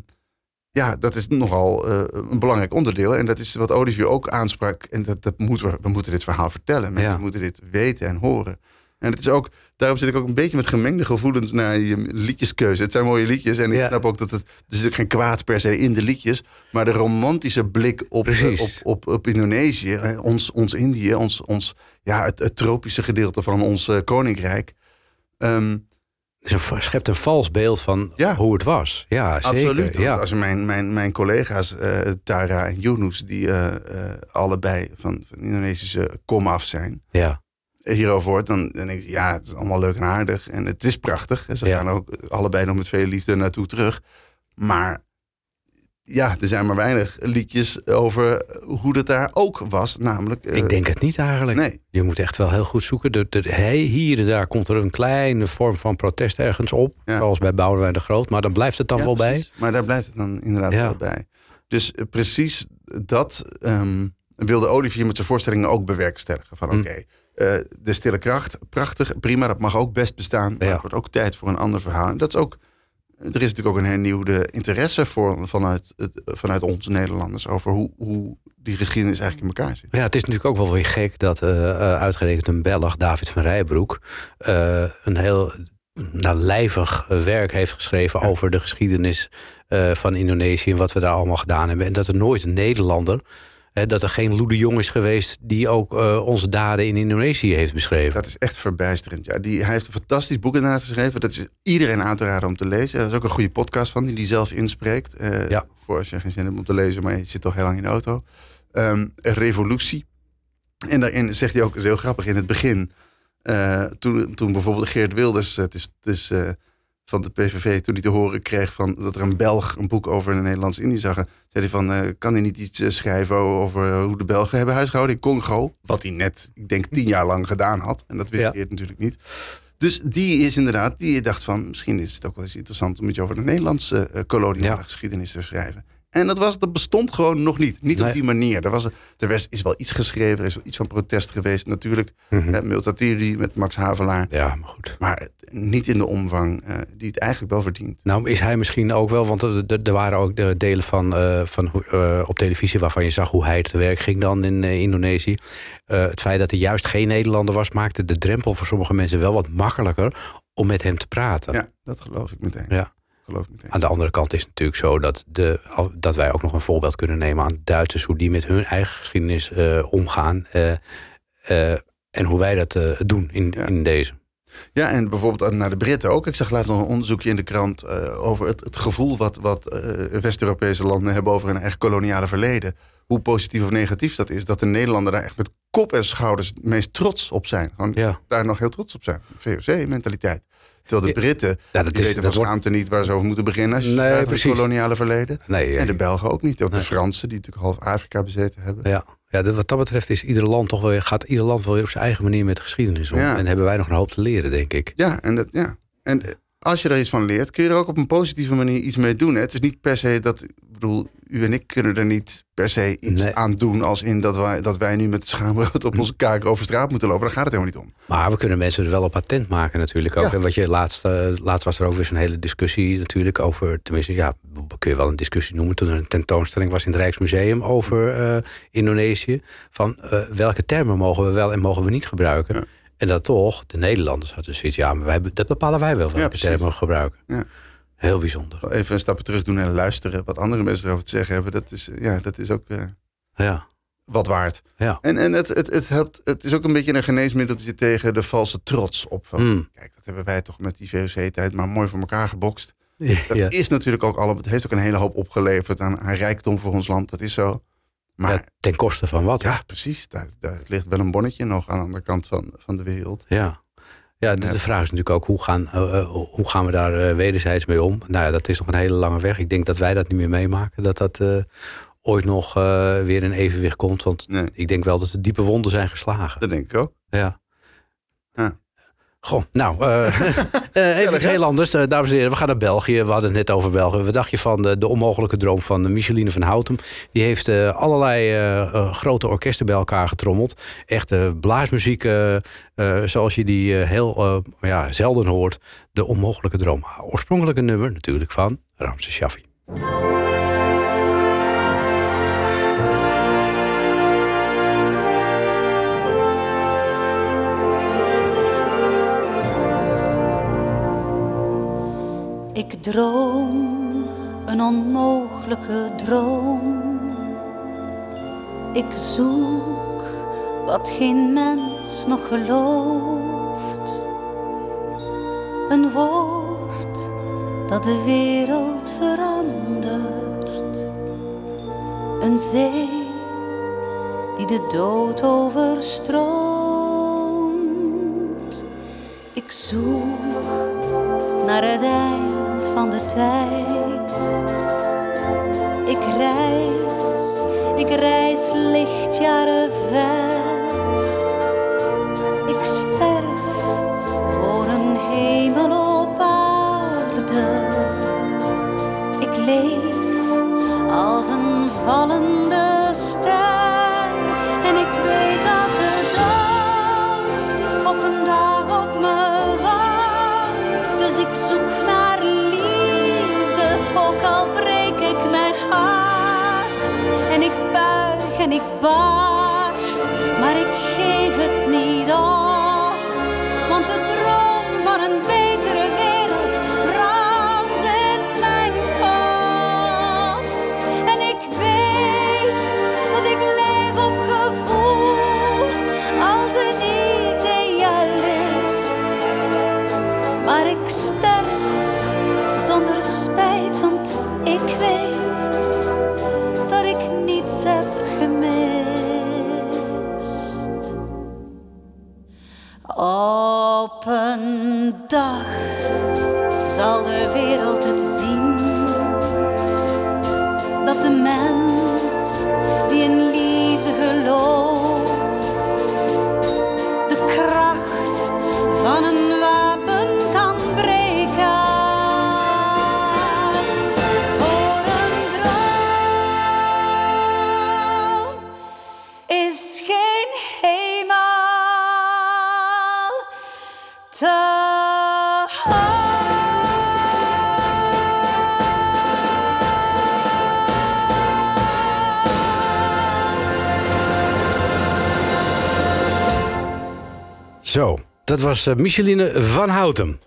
ja, dat is nogal eh, een belangrijk onderdeel. En dat is wat Olivier ook aansprak. En dat, dat moeten we, we moeten dit verhaal vertellen. Mensen Ja. moeten dit weten en horen. En het is ook, daarom zit ik ook een beetje met gemengde gevoelens naar je liedjeskeuze. Het zijn mooie liedjes. En ik Ja. snap ook dat het. Er zit ook geen kwaad per se in de liedjes. Maar de romantische blik op, eh, op, op, op Indonesië, eh, ons, ons Indië, ons, ons, ja, het, het tropische gedeelte van ons koninkrijk. Ehm, Een, schept een vals beeld van Ja. hoe het was. Ja, zeker. Absoluut. Ja. Want Als mijn, mijn, mijn collega's, eh, Tara en Yunus, die eh, eh, allebei van, van Indonesische komaf zijn, ja. hierover hoort, dan, dan denk ik, ja, het is allemaal leuk en aardig. En het is prachtig. En ze Ja. gaan ook allebei nog met veel liefde naartoe terug. Maar ja, er zijn maar weinig liedjes over hoe het daar ook was. Namelijk. eh, Ik denk het niet eigenlijk. Nee. Je moet echt wel heel goed zoeken. De, de, hij- hier en daar komt er een kleine vorm van protest ergens op. Ja. Zoals bij Boudewijn de Groot. Maar dan blijft het dan Ja, wel bij. precies. Maar daar blijft het dan inderdaad Ja. wel bij. Dus eh, precies dat ehm, wilde Olivier met zijn voorstellingen ook bewerkstelligen. Van Hm. oké, eh, de stille kracht, prachtig, prima, dat mag ook best bestaan. Maar het wordt ook tijd voor een ander verhaal. En dat is ook, er is natuurlijk ook een hernieuwde interesse voor, vanuit, het, vanuit ons Nederlanders over hoe, hoe die geschiedenis eigenlijk in elkaar zit. Ja, het is natuurlijk ook wel weer gek dat eh, uitgerekend een Belg, David van Rijbroek, eh, een heel nou, lijvig werk heeft geschreven over de geschiedenis van Indonesië en wat we daar allemaal gedaan hebben. En dat er nooit een Nederlander, dat er geen Loede Jong is geweest die ook eh, onze daden in Indonesië heeft beschreven. Dat is echt verbijsterend. Ja, die, hij heeft een fantastisch boek inderdaad geschreven. Dat is iedereen aan te raden om te lezen. Er is ook een goede podcast van die die zelf inspreekt. Eh, Ja. Voor als je geen zin hebt om te lezen, maar je zit toch heel lang in de auto. Ehm, Revolutie. En daarin zegt hij ook, is heel grappig, in het begin... eh, toen, toen bijvoorbeeld Geert Wilders, het is, het is van de PVV... toen hij te horen kreeg van, dat er een Belg een boek over een Nederlands-Indië zag... zei hij van, eh, kan hij niet iets eh, schrijven over hoe de Belgen hebben huisgehouden in Congo? Wat hij net, ik denk, tien jaar lang gedaan had. En dat wist Ja. Geert natuurlijk niet. Dus die is inderdaad, die dacht van... misschien is het ook wel eens interessant om iets over de Nederlandse eh, koloniale Ja. geschiedenis te schrijven. En dat, was, dat bestond gewoon nog niet. Niet Nee. op die manier. Er, was, er was, is wel iets geschreven, er is wel iets van protest geweest. Natuurlijk, mm Multatuli met Max Havelaar. Ja, maar goed. Maar niet in de omvang eh, die het eigenlijk wel verdient. Nou, is hij misschien ook wel, want er, waren ook de delen van, eh, van eh, op televisie waarvan je zag hoe hij te werk ging dan in Indonesië. Het feit dat hij juist geen Nederlander was, maakte de drempel voor sommige mensen wel wat makkelijker om met hem te praten. Ja, dat geloof ik meteen. Ja. Geloof ik meteen. Aan de andere kant is het natuurlijk zo dat, de, dat wij ook nog een voorbeeld kunnen nemen aan Duitsers, hoe die met hun eigen geschiedenis eh, omgaan. eh, eh, en hoe wij dat doen in, Ja. in deze. Ja, en bijvoorbeeld naar de Britten ook. Ik zag laatst nog een onderzoekje in de krant over het, het gevoel wat, wat West-Europese landen hebben over hun eigen koloniale verleden. Hoe positief of negatief dat is. Dat de Nederlanden daar echt met kop en schouders het meest trots op zijn. Gewoon Ja. daar nog heel trots op zijn. VOC-mentaliteit. Terwijl de. Britten, Ja, dat die is- weten dat van wordt- schaamte niet waar ze over moeten beginnen. Als Nee, het precies. koloniale verleden. Nee, En de eh, Belgen ook niet. Ook Nee. de Fransen, die natuurlijk half Afrika bezeten hebben. Ja, ja dat- wat dat betreft is ieder land toch wel, gaat ieder land wel weer op zijn eigen manier met de geschiedenis om. Ja. En hebben wij nog een hoop te leren, denk ik. Ja, en, dat, ja. en eh, als je er iets van leert, kun je er ook op een positieve manier iets mee doen. Hè? Het is niet per se dat, ik bedoel, u en ik kunnen er niet per se iets Nee. aan doen. Als in dat wij, dat wij nu met het schaamrood op onze kaak over straat moeten lopen. Daar gaat het helemaal niet om. Maar we kunnen mensen er wel op attent maken natuurlijk ook. Ja. En wat je laatst, eh, laatst was er ook weer zo'n hele discussie natuurlijk over, tenminste ja, kun je wel een discussie noemen. Toen er een tentoonstelling was in het Rijksmuseum over eh, Indonesië. Van eh, welke termen mogen we wel en mogen we niet gebruiken. Ja. En dat toch, de Nederlanders hadden zoiets, ja, maar wij, dat bepalen wij wel welke precies. termen we gebruiken. Ja. Heel bijzonder. Even een stapje terug doen en luisteren wat andere mensen erover te zeggen hebben. Dat is, eh, ja, dat is ook eh, Ja, wat waard. ja. En, en het, het, het, helpt, het is ook een beetje een geneesmiddeltje tegen de valse trots op. Van, Hmm. Kijk, dat hebben wij toch met die VOC-tijd maar mooi voor elkaar gebokst. Dat ja. is natuurlijk ook allemaal. Het heeft ook een hele hoop opgeleverd aan, aan rijkdom voor ons land. Dat is zo. Maar Ja, ten koste van wat? ja, precies. Daar, daar ligt wel een bonnetje nog aan de andere kant van, van de wereld. Ja. Ja, de, de vraag is natuurlijk ook hoe gaan, eh, eh, hoe gaan we daar eh, wederzijds mee om? Nou ja, dat is nog een hele lange weg. Ik denk dat wij dat niet meer meemaken. Dat dat ooit nog weer in evenwicht komt. Want Nee, ik denk wel dat de diepe wonden zijn geslagen. dat denk ik ook. Ja. Goh, nou, eh, [LAUGHS] eh, even iets heel anders. Eh, dames en heren, we gaan naar België. We hadden het net over België. Wat dacht je van de, de onmogelijke droom van Micheline van Houten? Die heeft allerlei grote orkesten bij elkaar getrommeld. Echte blaasmuziek, zoals je die heel ja, zelden hoort. De onmogelijke droom. Oorspronkelijke nummer natuurlijk van Ramses Shaffi. Ik droom een onmogelijke droom. Ik zoek wat geen mens nog gelooft. Een woord dat de wereld verandert. Een zee die de dood overstroomt. Ik zoek naar het eind van de tijd. Ik reis, ik reis lichtjaren ver. Ik sterf voor een hemel op aarde. Ik leef als een vallende buig en dat was eh, Micheline van Houten.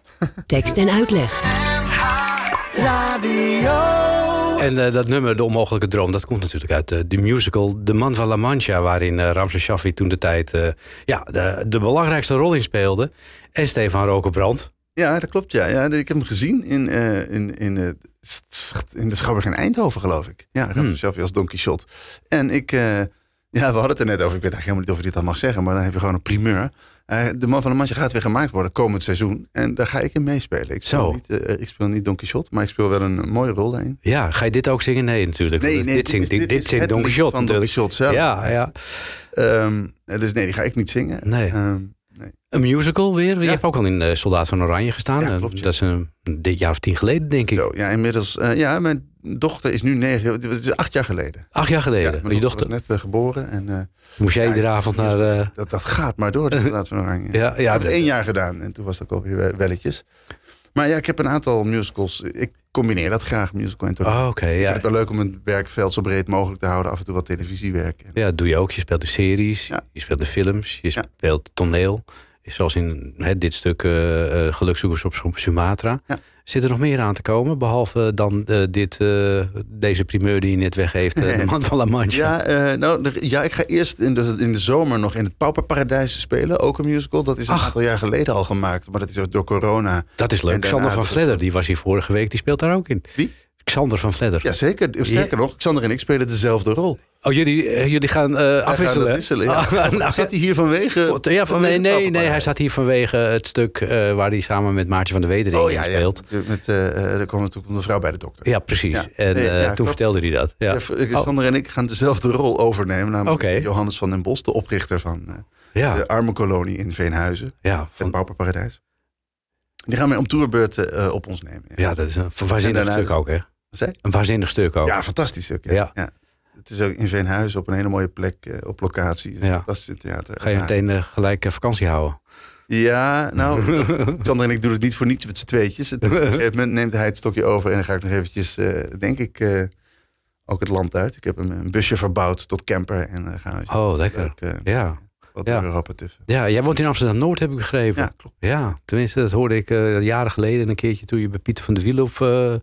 Tekst en uitleg. En eh, dat nummer, De Onmogelijke Droom, dat komt natuurlijk uit eh, de musical De Man van La Mancha, waarin uh, Ramses Shaffi toen de tijd eh, ja, de, de belangrijkste rol in speelde. En Stefan Rokenbrand. Ja, dat klopt. Ja. Ja, ik heb hem gezien in, eh, in, in, in de Schouwburg in Eindhoven, geloof ik. Ja, Ramses Hmm. Shaffi als Don Quixote. En ik, eh, ja, we hadden het er net over. Ik weet eigenlijk helemaal niet of ik dit al mag zeggen, maar dan heb je gewoon een primeur. Eh, de Man van de Mancha gaat weer gemaakt worden komend seizoen. En daar ga ik in meespelen. Ik speel, Zo. Niet, eh, ik speel niet Don Quixote, maar ik speel wel een mooie rol daarin. Ja, ga je dit ook zingen? Nee, natuurlijk. Nee, dit zingt, dit, dit zingt Don Quixote van Don. Quixote zelf. Ja, ja. Ehm, dus nee, die ga ik niet zingen. Nee. Ehm, Een musical weer. Je Ja. hebt ook al in eh, Soldaat van Oranje gestaan. Ja, Eh, klopt, ja. Dat is een dit jaar of tien geleden, denk ik. Zo, ja, inmiddels. eh, ja, mijn dochter is nu negen. Het is acht jaar geleden. Acht jaar geleden. Ja, je mijn dochter, was net eh, geboren. En, eh, moest jij iedere avond naar... eh, dat, dat gaat maar door, de [LAUGHS] Laat van Oranje. Ja, ja, ik heb het dat- één jaar gedaan en toen was het ook alweer wel- welletjes. Maar ja, ik heb een aantal musicals. Ik combineer dat graag, musical en toneel. Oh, oké, Ik ja. vind het wel leuk om het werkveld zo breed mogelijk te houden. Af en toe wat televisiewerk. En- Ja, dat doe je ook. Je speelt de series, Ja. je speelt de films, je speelt toneel. Zoals in hè, dit stuk Gelukzoekers op Sumatra. Ja. Zit er nog meer aan te komen? Behalve dan eh, dit, eh, deze primeur die je net weggeeft, eh, [LAUGHS] de man van La Mancha. Ja, nou, ja, ik ga eerst in de, in de zomer nog in het Pauperparadijs spelen. Ook een musical. Dat is een Ach. aantal jaar geleden al gemaakt. Maar dat is ook door corona. Dat is leuk. Xander van Vledder, die was hier vorige week, die speelt daar ook in. Wie? Xander van Vledder. Ja, zeker. Sterker nog, Xander en ik spelen dezelfde rol. Oh, jullie, eh, jullie gaan eh, gaan afwisselen? dat wisselen, ja. [LAUGHS] Nou, Zat hij hier vanwege... ja, van, nee, nee, nee, hij zat hier vanwege het stuk eh, waar hij samen met Maartje van der Wedering Oh ja, ja. speelt. Met, eh, eh, er kwam natuurlijk een vrouw bij de dokter. Ja, precies. Ja. En Nee, ja, toen klopt. vertelde hij dat. Ja. Ja, en ik gaan dezelfde rol overnemen. Namelijk. Johannes van den Bos, de oprichter van Ja. de armenkolonie in Veenhuizen. Ja, Het Pauperparadijs. Die gaan wij om tourbeurt eh, op ons nemen. Ja, dat is een waanzinnig stuk ook, hè? Een waanzinnig stuk ook. Ja, fantastisch stuk. Ja. Ja. Het is ook in Veenhuizen op een hele mooie plek, eh, op locatie. Het is fantastisch theater. Ga je meteen eh, gelijk eh, vakantie houden? Ja, nou, [LAUGHS] Sander en ik doen het niet voor niets met z'n tweetjes. Het op een gegeven moment neemt hij het stokje over en dan ga ik nog eventjes, denk ik, ook het land uit. Ik heb een, een busje verbouwd tot camper en dan gaan we Oh, lekker. Ja. Wat Ja. Ja, jij woont in Amsterdam-Noord, heb ik begrepen. Ja, klopt. Ja, tenminste, dat hoorde ik eh, jaren geleden een keertje toen je bij Pieter van der Wiel op... eh,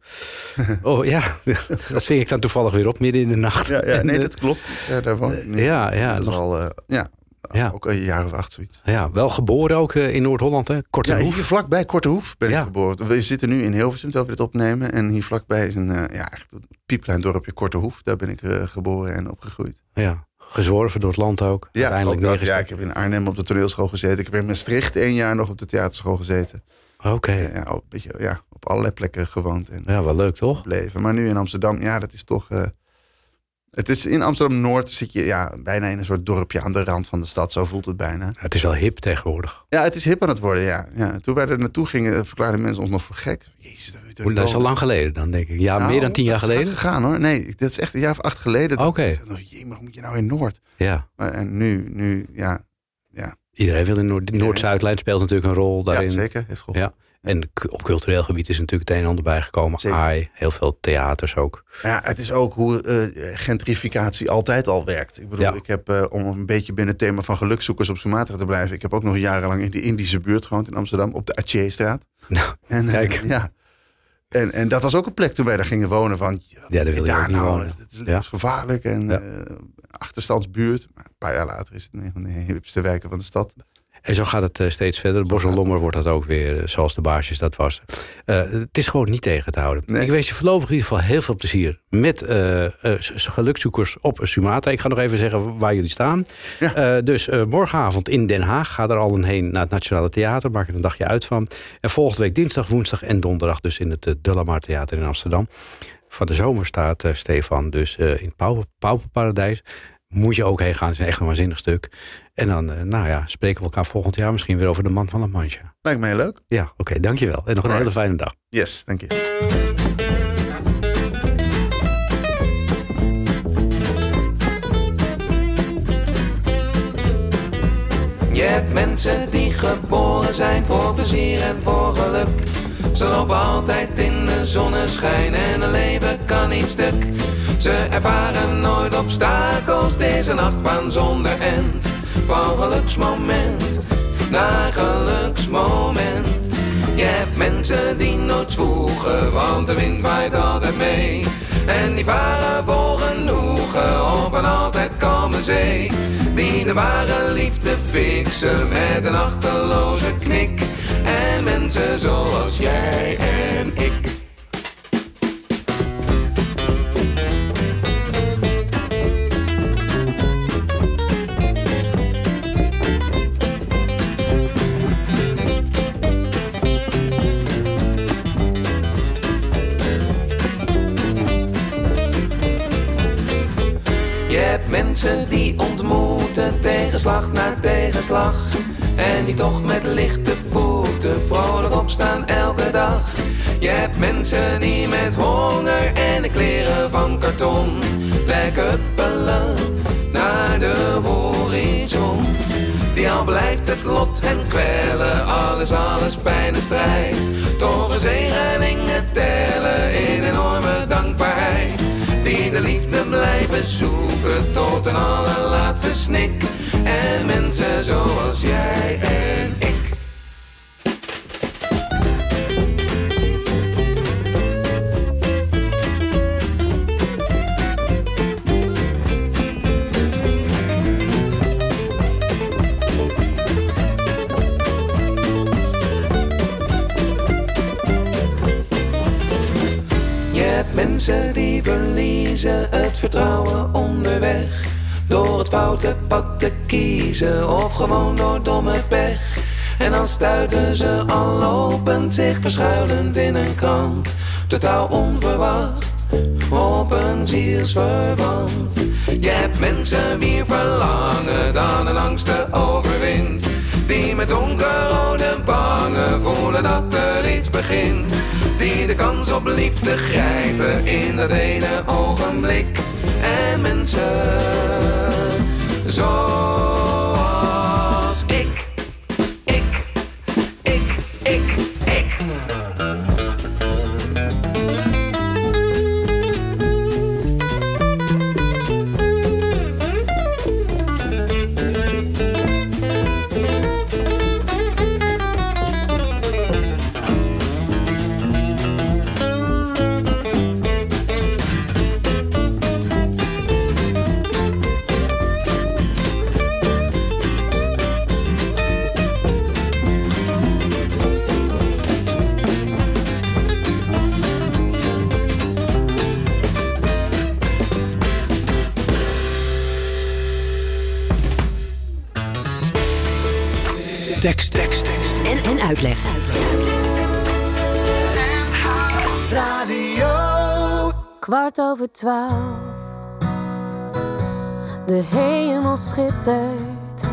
[LAUGHS] oh ja, [LAUGHS] dat ving ik dan toevallig weer op midden in de nacht. Ja, ja nee, eh, dat klopt. Ja, daar woon ik nu. ja, ja, dat is nog- al, ja, Ja. ook een jaar of acht zoiets. ja, wel geboren ook in Noord-Holland, hè? Korte Ja, hier vlakbij Korte Hoef ben Ja. ik geboren. We zitten nu in Hilversum terwijl we dit opnemen. En hier vlakbij is een, eh, ja, echt een piepklein dorpje Korte Hoef. Daar ben ik geboren en opgegroeid. Ja, gezworven door het land ook. Ja, Uiteindelijk ook dat. neergezet. ja, ik heb in Arnhem op de toneelschool gezeten. Ik heb in Maastricht één jaar nog op de theaterschool gezeten. Oké, Ja, ja, op allerlei plekken gewoond en ja, wel leuk toch? gebleven. Maar nu in Amsterdam, ja, dat is toch... eh, het is in Amsterdam-Noord zit je ja, bijna in een soort dorpje aan de rand van de stad. Zo voelt het bijna. Het is wel hip tegenwoordig. Ja, het is hip aan het worden, ja. ja. Toen wij er naartoe gingen, verklaarden mensen ons nog voor gek. Jezus, dat, Dat is al lang geleden dan, denk ik. Ja, Nou, meer dan tien jaar dat geleden. gegaan hoor. Nee, dat is echt een jaar of acht geleden. Dat- Oké. dat- dat- Jee, maar moet je nou in Noord? Ja. Maar, en nu, nu, ja. Ja, Iedereen wil in Noord- Noord-Zuidlijn speelt natuurlijk een rol daarin. ja zeker. Heeft geholpen. Ja. En op cultureel gebied is natuurlijk het een en ander bijgekomen. Zeker. AI, heel veel theaters ook. Ja, het is ook hoe eh, gentrificatie altijd al werkt. Ik bedoel, Ja. ik heb, eh, om een beetje binnen het thema van gelukzoekers op Sumatra te blijven... ik heb ook nog jarenlang in de Indische buurt gewoond in Amsterdam... op de Aceh-straat. Nou, En, eh, kijk. ja. En, en dat was ook een plek toen wij daar gingen wonen van... Ja, daar wil je daar nou, wonen. Het is Ja. levensgevaarlijk en Ja. eh, achterstandsbuurt. Maar een paar jaar later is het een van de [LAUGHS] hipste wijken van de stad. En zo gaat het eh, steeds verder. Borselommer wordt dat ook weer, eh, zoals de baarsjes dat was. Eh, het is gewoon niet tegen te houden. Nee. Ik wens je voorlopig in ieder geval heel veel plezier met s- gelukzoekers op Sumatra. Ik ga nog even zeggen waar jullie staan. Dus morgenavond in Den Haag. Ga er al een heen naar het Nationale Theater. Maak er een dagje uit van. En volgende week dinsdag, woensdag en donderdag dus in het uh, De La Mar Theater in Amsterdam. Van de zomer staat Stefan dus in Pauperparadijs. Moet je ook heen gaan. Het is echt een waanzinnig stuk. En dan, eh, nou ja, spreken we elkaar volgend jaar misschien weer over de man van La Mancha. Lijkt mij heel leuk. Ja, oké, dankjewel. En nog een hele fijne dag. Yes, dank je. Je hebt mensen die geboren zijn voor plezier en voor geluk. Ze lopen altijd in de zonneschijn en hun leven kan niet stuk. Ze ervaren nooit obstakels, het is een achtbaan zonder end. Van geluksmoment, naar geluksmoment. Je hebt mensen die nooit zwoegen, want de wind waait altijd mee. En die varen vol genoegen op een altijd kalme zee. Die de ware liefde fixen met een achterloze knik. En mensen zoals jij en ik. Mensen die ontmoeten tegenslag na tegenslag. En die toch met lichte voeten vrolijk opstaan elke dag. Je hebt mensen die met honger en de kleren van karton lekker huppelen naar de horizon. Die al blijft het lot hen kwellen, alles, alles pijn en strijd. Toch een zegeningen tellen in enorme dankbaarheid. Die de liefde blijven zoeken tot een allerlaatste snik. En mensen zoals jij te kiezen of gewoon door domme pech. En dan stuiten ze al lopend zich verschuilend in een krant. Totaal onverwacht op een zielsverwant. Je hebt mensen wie verlangen dan een angsten overwint. Die met donkerrode bangen voelen dat er iets begint. Die de kans op liefde grijpen in dat ene ogenblik. En mensen zoals Tekst, tekst, tekst. En, en uitleg. Radio. Kwart over twaalf. De hemel schittert.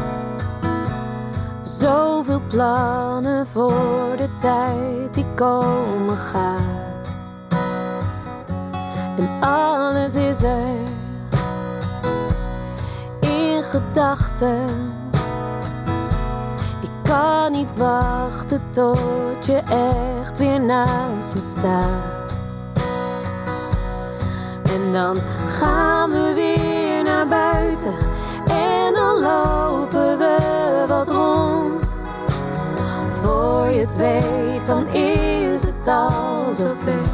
Zoveel plannen voor de tijd die komen gaat. En alles is er. In gedachten. Kan niet wachten tot je echt weer naast me staat. En dan gaan we weer naar buiten en dan lopen we wat rond. Voor je het weet, dan is het al zover.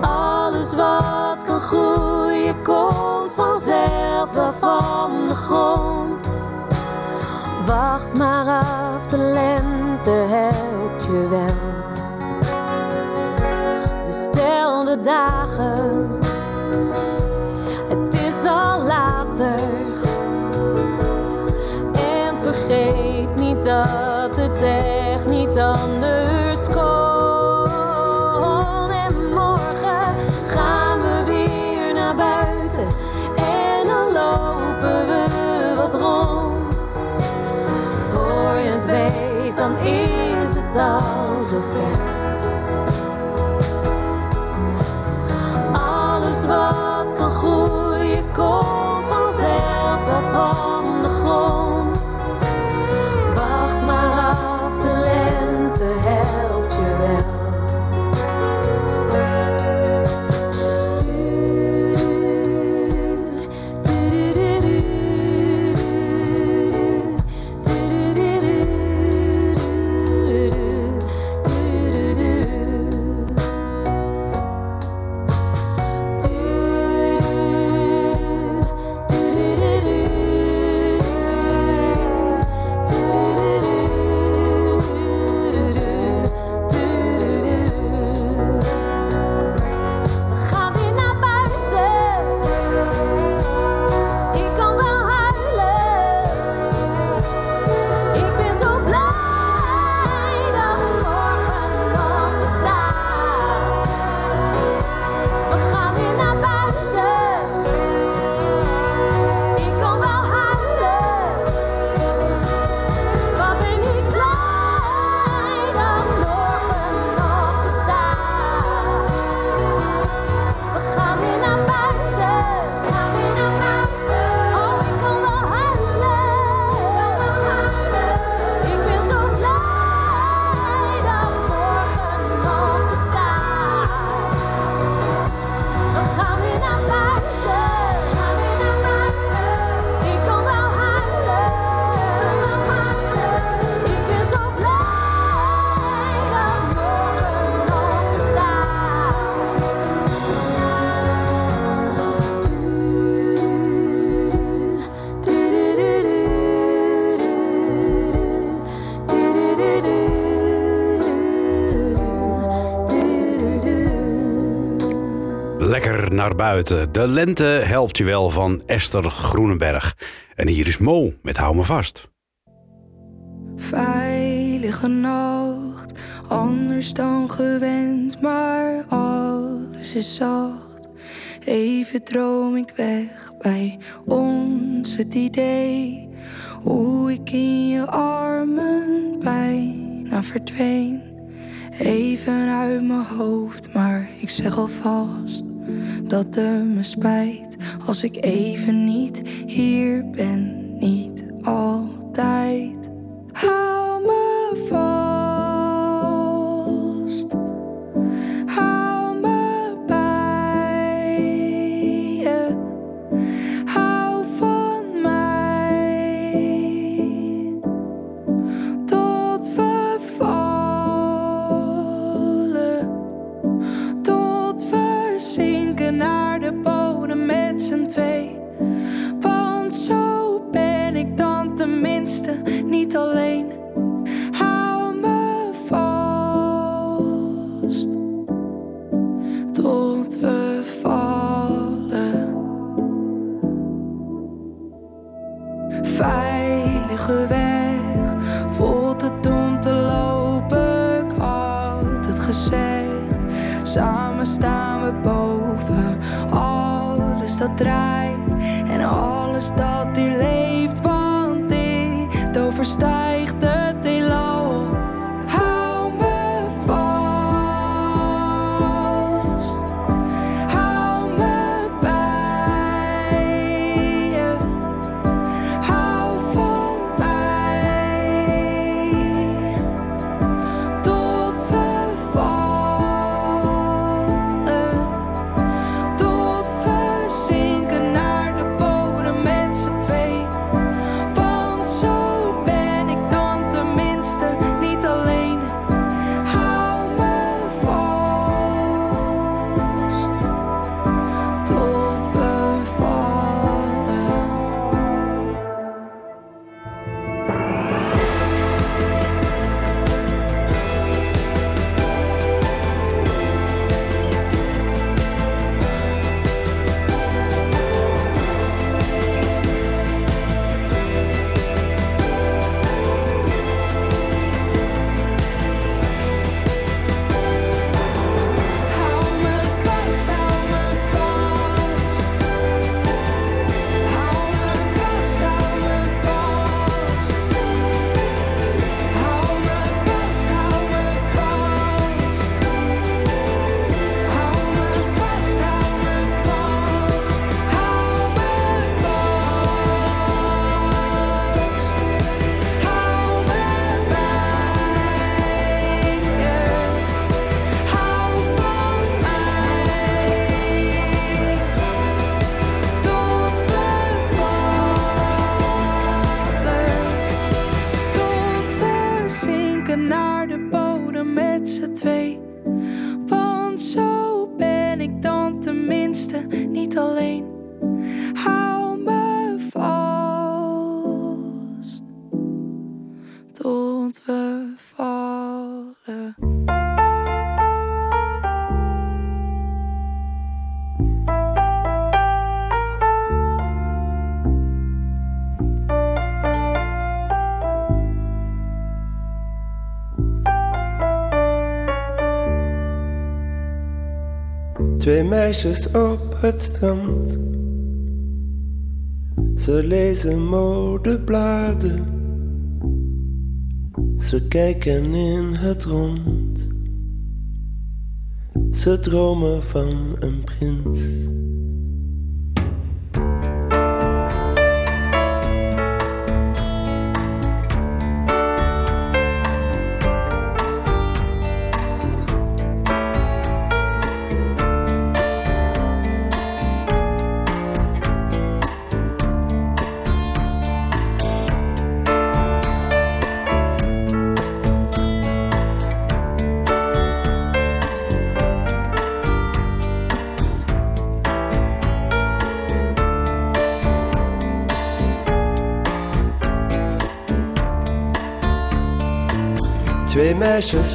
Alles wat kan groeien komt vanzelf wel van de grond. Wacht maar af, de lente helpt je wel. Dus tel de dagen, het is al later. En vergeet niet dat dan is het al zover. Alles wat kan groeien komt vanzelf wel buiten. De lente helpt je wel van Esther Groenenberg. En hier is Mo met Hou me vast. Veilige nacht, anders dan gewend, maar alles is zacht. Even droom ik weg bij ons het idee hoe ik in je armen bijna verdween. Even uit mijn hoofd, maar ik zeg alvast dat het me spijt als ik even niet hier ben, niet altijd. Hou boven. Alles dat draait en alles dat hier leeft, want dit overstijgt Twee meisjes op het strand. Ze lezen modebladen. Ze kijken in het rond. Ze dromen van een prins.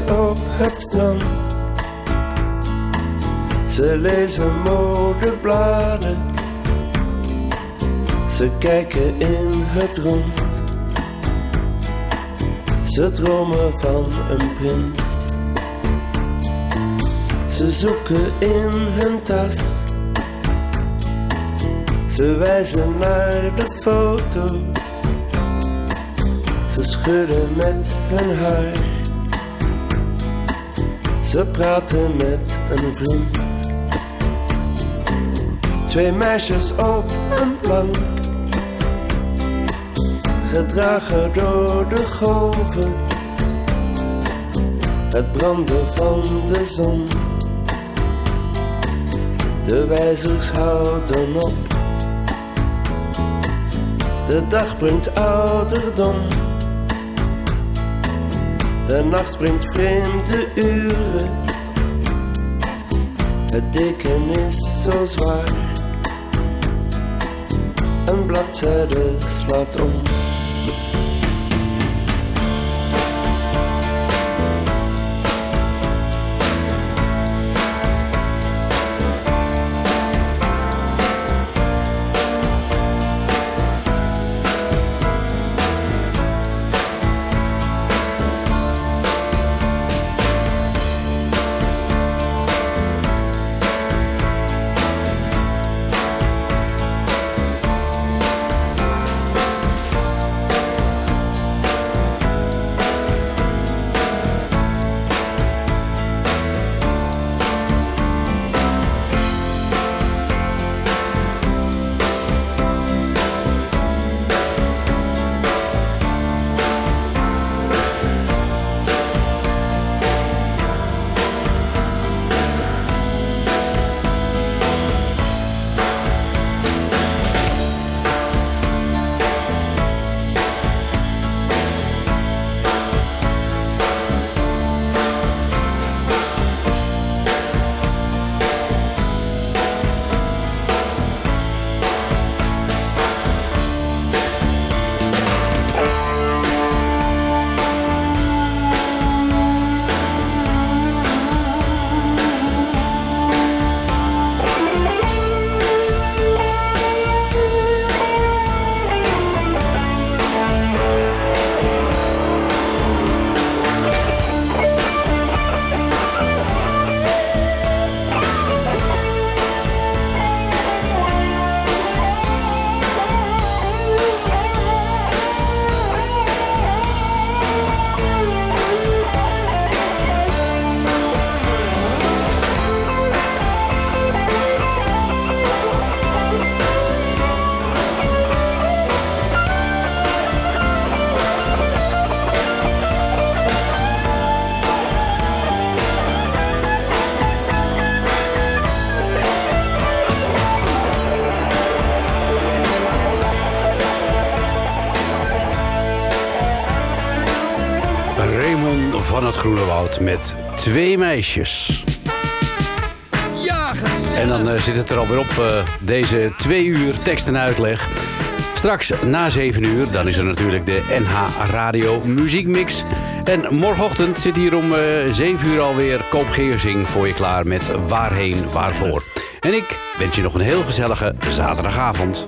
Op het strand. Ze lezen modebladen. Ze kijken in het rond. Ze dromen van een prins. Ze zoeken in hun tas. Ze wijzen naar de foto's. Ze schudden met hun haar. Ze praten met een vriend. Twee meisjes op een plank. Gedragen door de golven. Het branden van de zon. De wijzers houden op. De dag brengt ouderdom. De nacht brengt vreemde uren. Het deken is zo zwaar. Een bladzijde slaat om. Groene Woud met twee meisjes. Ja, En dan eh, zit het er alweer op, eh, deze twee uur tekst en uitleg. Straks na 7 uur, dan is er natuurlijk de NH Radio Muziekmix. En morgenochtend zit hier om eh 7 uur alweer Koop Geersing voor je klaar met Waarheen, Waarvoor. En ik wens je nog een heel gezellige zaterdagavond.